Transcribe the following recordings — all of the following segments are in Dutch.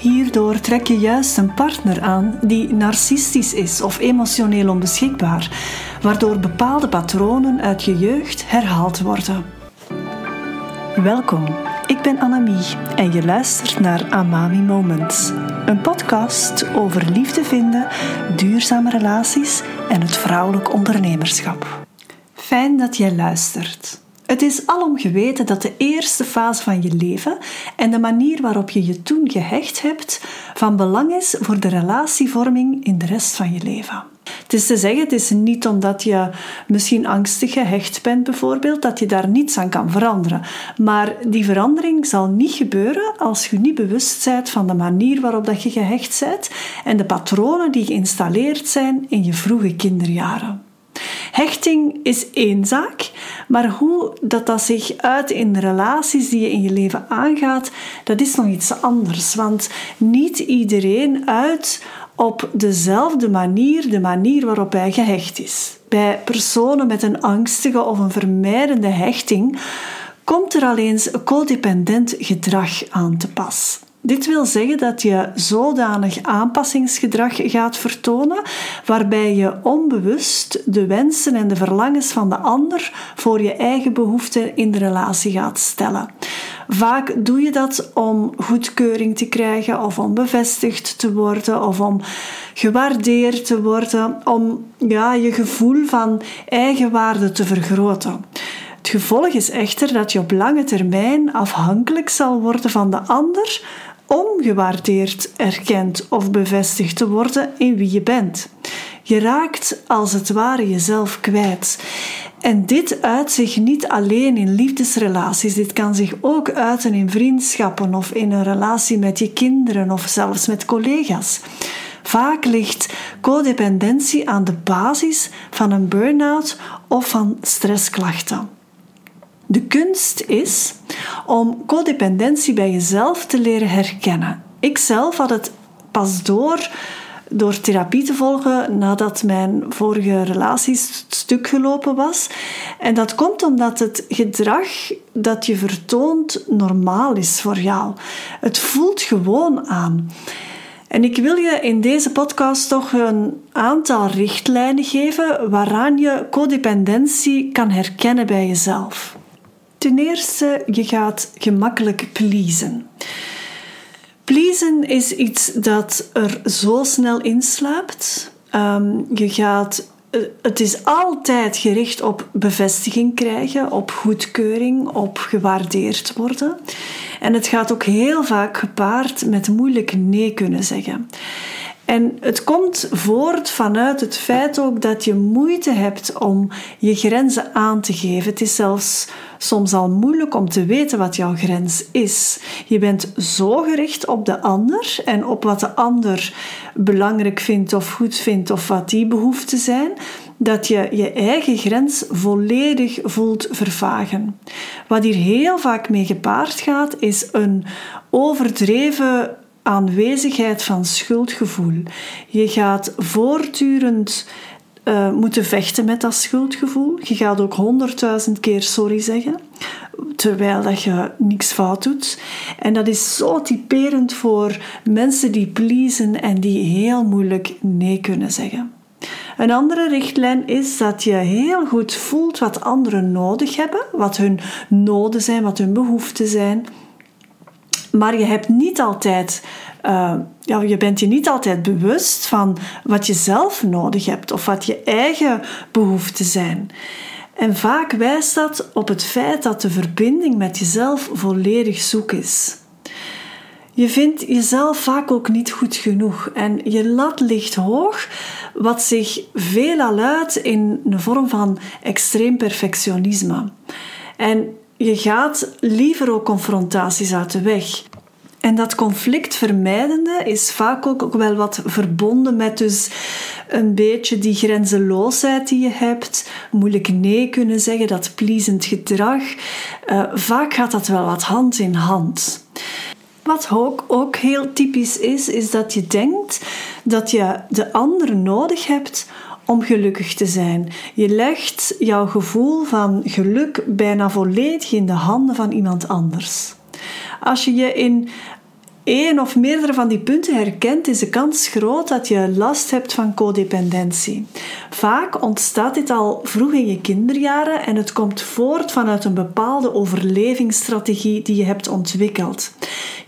Hierdoor trek je juist een partner aan die narcistisch is of emotioneel onbeschikbaar, waardoor bepaalde patronen uit je jeugd herhaald worden. Welkom, ik ben Annemie en je luistert naar Amami Moments, een podcast over liefde vinden, duurzame relaties en het vrouwelijk ondernemerschap. Fijn dat jij luistert. Het is alom geweten dat de eerste fase van je leven en de manier waarop je je toen gehecht hebt van belang is voor de relatievorming in de rest van je leven. Het is te zeggen, het is niet omdat je misschien angstig gehecht bent bijvoorbeeld, dat je daar niets aan kan veranderen. Maar die verandering zal niet gebeuren als je niet bewust bent van de manier waarop dat je gehecht bent en de patronen die geïnstalleerd zijn in je vroege kinderjaren. Hechting is één zaak, maar hoe dat, dat zich uit in relaties die je in je leven aangaat, dat is nog iets anders. Want niet iedereen uit op dezelfde manier, de manier waarop hij gehecht is. Bij personen met een angstige of een vermijdende hechting komt er alleen codependent gedrag aan te pas. Dit wil zeggen dat je zodanig aanpassingsgedrag gaat vertonen waarbij je onbewust de wensen en de verlangens van de ander voor je eigen behoeften in de relatie gaat stellen. Vaak doe je dat om goedkeuring te krijgen of om bevestigd te worden of om gewaardeerd te worden, om ja, je gevoel van eigenwaarde te vergroten. Het gevolg is echter dat je op lange termijn afhankelijk zal worden van de ander om gewaardeerd, erkend of bevestigd te worden in wie je bent. Je raakt als het ware jezelf kwijt. En dit uit zich niet alleen in liefdesrelaties, dit kan zich ook uiten in vriendschappen of in een relatie met je kinderen of zelfs met collega's. Vaak ligt codependentie aan de basis van een burn-out of van stressklachten. De kunst is om codependentie bij jezelf te leren herkennen. Ik zelf had het pas door door therapie te volgen nadat mijn vorige relatie stuk gelopen was. En dat komt omdat het gedrag dat je vertoont normaal is voor jou. Het voelt gewoon aan. En ik wil je in deze podcast toch een aantal richtlijnen geven waaraan je codependentie kan herkennen bij jezelf. Ten eerste, je gaat gemakkelijk pleasen. Pleasen is iets dat er zo snel inslaapt. Um, je gaat, eh, het is altijd gericht op bevestiging krijgen, op goedkeuring, op gewaardeerd worden. En het gaat ook heel vaak gepaard met moeilijk nee kunnen zeggen. En het komt voort vanuit het feit ook dat je moeite hebt om je grenzen aan te geven. Het is zelfs soms al moeilijk om te weten wat jouw grens is. Je bent zo gericht op de ander en op wat de ander belangrijk vindt of goed vindt of wat die behoeften zijn, dat je je eigen grens volledig voelt vervagen. Wat hier heel vaak mee gepaard gaat, is een overdreven aanwezigheid van schuldgevoel. Je gaat voortdurend uh, moeten vechten met dat schuldgevoel. Je gaat ook honderdduizend keer sorry zeggen, terwijl dat je niks fout doet. En dat is zo typerend voor mensen die pleasen en die heel moeilijk nee kunnen zeggen. Een andere richtlijn is dat je heel goed voelt wat anderen nodig hebben, wat hun noden zijn, wat hun behoeften zijn. Maar je hebt niet altijd, uh, ja, je bent je niet altijd bewust van wat je zelf nodig hebt of wat je eigen behoeften zijn. En vaak wijst dat op het feit dat de verbinding met jezelf volledig zoek is. Je vindt jezelf vaak ook niet goed genoeg en je lat ligt hoog, wat zich veelal uit in een vorm van extreem perfectionisme. En je gaat liever ook confrontaties uit de weg. En dat conflictvermijdende is vaak ook wel wat verbonden met dus een beetje die grenzeloosheid die je hebt, moeilijk nee kunnen zeggen, dat pleasend gedrag. Uh, vaak gaat dat wel wat hand in hand. Wat ook, ook heel typisch is, is dat je denkt dat je de ander nodig hebt om gelukkig te zijn. Je legt jouw gevoel van geluk bijna volledig in de handen van iemand anders. Als je je in één of meerdere van die punten herkent, is de kans groot dat je last hebt van codependentie. Vaak ontstaat dit al vroeg in je kinderjaren en het komt voort vanuit een bepaalde overlevingsstrategie die je hebt ontwikkeld.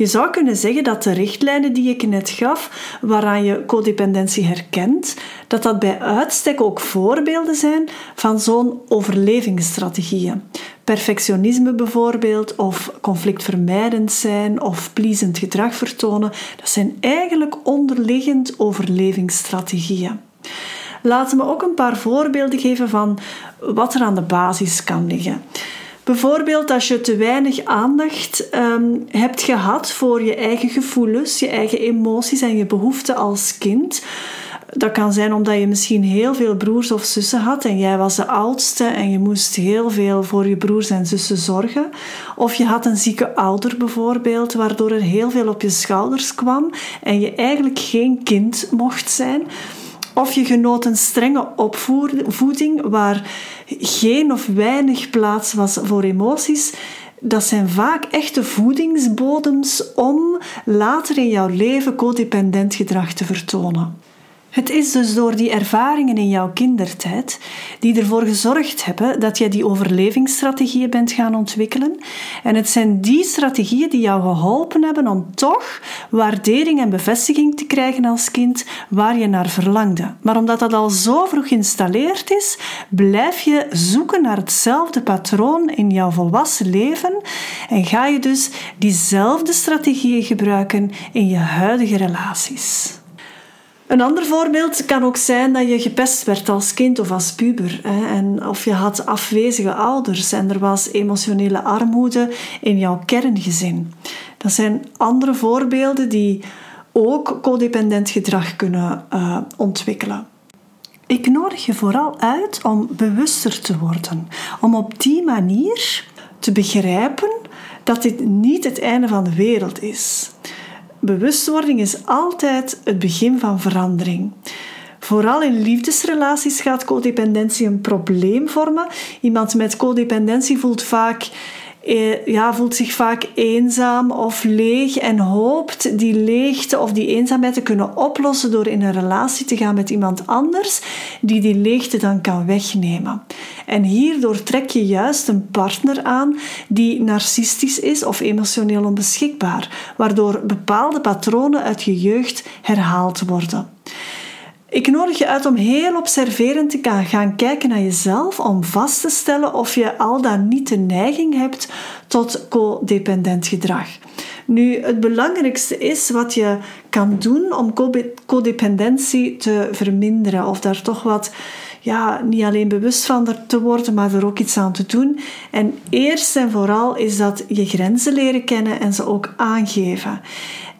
Je zou kunnen zeggen dat de richtlijnen die ik net gaf, waaraan je codependentie herkent, dat dat bij uitstek ook voorbeelden zijn van zo'n overlevingsstrategieën. Perfectionisme bijvoorbeeld, of conflictvermijdend zijn, of pleasend gedrag vertonen, dat zijn eigenlijk onderliggend overlevingsstrategieën. Laten we ook een paar voorbeelden geven van wat er aan de basis kan liggen. Bijvoorbeeld als je te weinig aandacht um, hebt gehad voor je eigen gevoelens, je eigen emoties en je behoeften als kind. Dat kan zijn omdat je misschien heel veel broers of zussen had en jij was de oudste en je moest heel veel voor je broers en zussen zorgen. Of je had een zieke ouder bijvoorbeeld, waardoor er heel veel op je schouders kwam en je eigenlijk geen kind mocht zijn. Of je genoot een strenge opvoeding waar geen of weinig plaats was voor emoties. Dat zijn vaak echte voedingsbodems om later in jouw leven codependent gedrag te vertonen. Het is dus door die ervaringen in jouw kindertijd die ervoor gezorgd hebben dat jij die overlevingsstrategieën bent gaan ontwikkelen. En het zijn die strategieën die jou geholpen hebben om toch waardering en bevestiging te krijgen als kind waar je naar verlangde. Maar omdat dat al zo vroeg geïnstalleerd is, blijf je zoeken naar hetzelfde patroon in jouw volwassen leven en ga je dus diezelfde strategieën gebruiken in je huidige relaties. Een ander voorbeeld kan ook zijn dat je gepest werd als kind of als puber. Hè, en of je had afwezige ouders en er was emotionele armoede in jouw kerngezin. Dat zijn andere voorbeelden die ook codependent gedrag kunnen uh, ontwikkelen. Ik nodig je vooral uit om bewuster te worden, om op die manier te begrijpen dat dit niet het einde van de wereld is. Bewustwording is altijd het begin van verandering. Vooral in liefdesrelaties gaat codependentie een probleem vormen. Iemand met codependentie voelt vaak ja, voelt zich vaak eenzaam of leeg en hoopt die leegte of die eenzaamheid te kunnen oplossen door in een relatie te gaan met iemand anders die die leegte dan kan wegnemen. En hierdoor trek je juist een partner aan die narcistisch is of emotioneel onbeschikbaar, waardoor bepaalde patronen uit je jeugd herhaald worden. Ik nodig je uit om heel observerend te gaan kijken naar jezelf om vast te stellen of je al dan niet de neiging hebt tot codependent gedrag. Nu, het belangrijkste is wat je kan doen om codependentie te verminderen of daar toch wat ja, niet alleen bewust van te worden, maar er ook iets aan te doen. En eerst en vooral is dat je grenzen leren kennen en ze ook aangeven.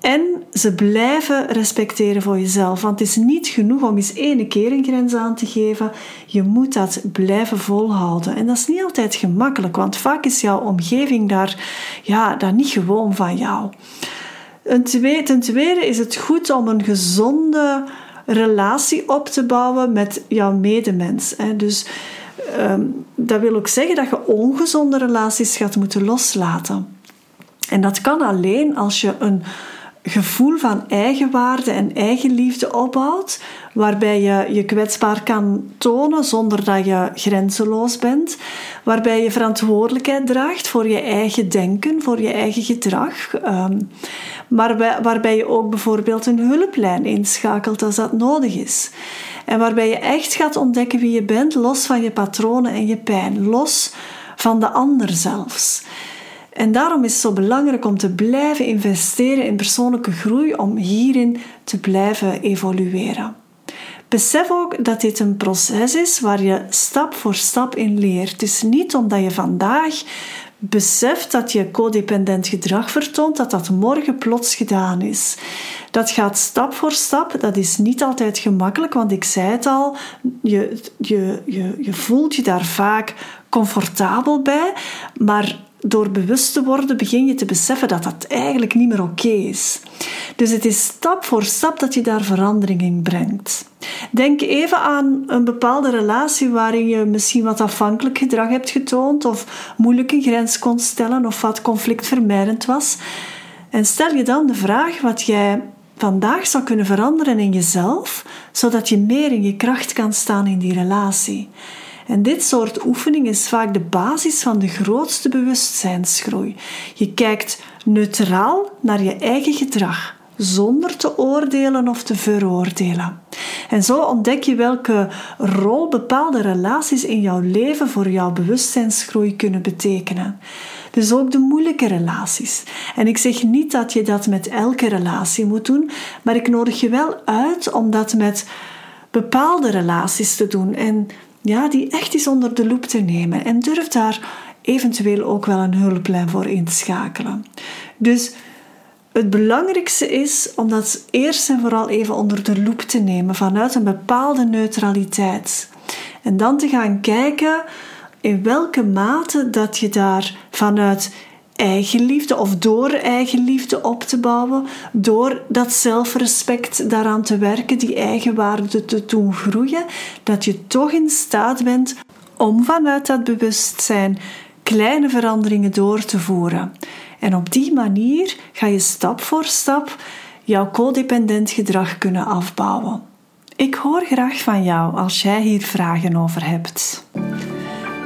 En ze blijven respecteren voor jezelf. Want het is niet genoeg om eens ene keer een grens aan te geven. Je moet dat blijven volhouden. En dat is niet altijd gemakkelijk, want vaak is jouw omgeving daar, ja, daar niet gewoon van jou. Ten tweede, ten tweede is het goed om een gezonde relatie op te bouwen met jouw medemens. Dus ehm, dat wil ook zeggen dat je ongezonde relaties gaat moeten loslaten. En dat kan alleen als je een gevoel van eigenwaarde en eigenliefde opbouwt, waarbij je je kwetsbaar kan tonen zonder dat je grenzeloos bent, waarbij je verantwoordelijkheid draagt voor je eigen denken, voor je eigen gedrag, um, maar waarbij je ook bijvoorbeeld een hulplijn inschakelt als dat nodig is. En waarbij je echt gaat ontdekken wie je bent, los van je patronen en je pijn, los van de ander zelfs. En daarom is het zo belangrijk om te blijven investeren in persoonlijke groei, om hierin te blijven evolueren. Besef ook dat dit een proces is waar je stap voor stap in leert. Het is niet omdat je vandaag beseft dat je codependent gedrag vertoont, dat dat morgen plots gedaan is. Dat gaat stap voor stap. Dat is niet altijd gemakkelijk, want ik zei het al, je, je, je, je voelt je daar vaak comfortabel bij, maar door bewust te worden begin je te beseffen dat dat eigenlijk niet meer oké is. Dus het is stap voor stap dat je daar verandering in brengt. Denk even aan een bepaalde relatie waarin je misschien wat afhankelijk gedrag hebt getoond of moeilijk een grens kon stellen of wat conflictvermijdend was. En stel je dan de vraag wat jij vandaag zou kunnen veranderen in jezelf, zodat je meer in je kracht kan staan in die relatie. En dit soort oefening is vaak de basis van de grootste bewustzijnsgroei. Je kijkt neutraal naar je eigen gedrag, zonder te oordelen of te veroordelen. En zo ontdek je welke rol bepaalde relaties in jouw leven voor jouw bewustzijnsgroei kunnen betekenen. Dus ook de moeilijke relaties. En ik zeg niet dat je dat met elke relatie moet doen, maar ik nodig je wel uit om dat met bepaalde relaties te doen en ja, die echt eens onder de loep te nemen. En durf daar eventueel ook wel een hulplijn voor in te schakelen. Dus het belangrijkste is om dat eerst en vooral even onder de loep te nemen vanuit een bepaalde neutraliteit. En dan te gaan kijken in welke mate dat je daar vanuit eigenliefde of door eigenliefde op te bouwen, door dat zelfrespect daaraan te werken, die eigenwaarde te doen groeien, dat je toch in staat bent om vanuit dat bewustzijn kleine veranderingen door te voeren. En op die manier ga je stap voor stap jouw codependent gedrag kunnen afbouwen. Ik hoor graag van jou als jij hier vragen over hebt.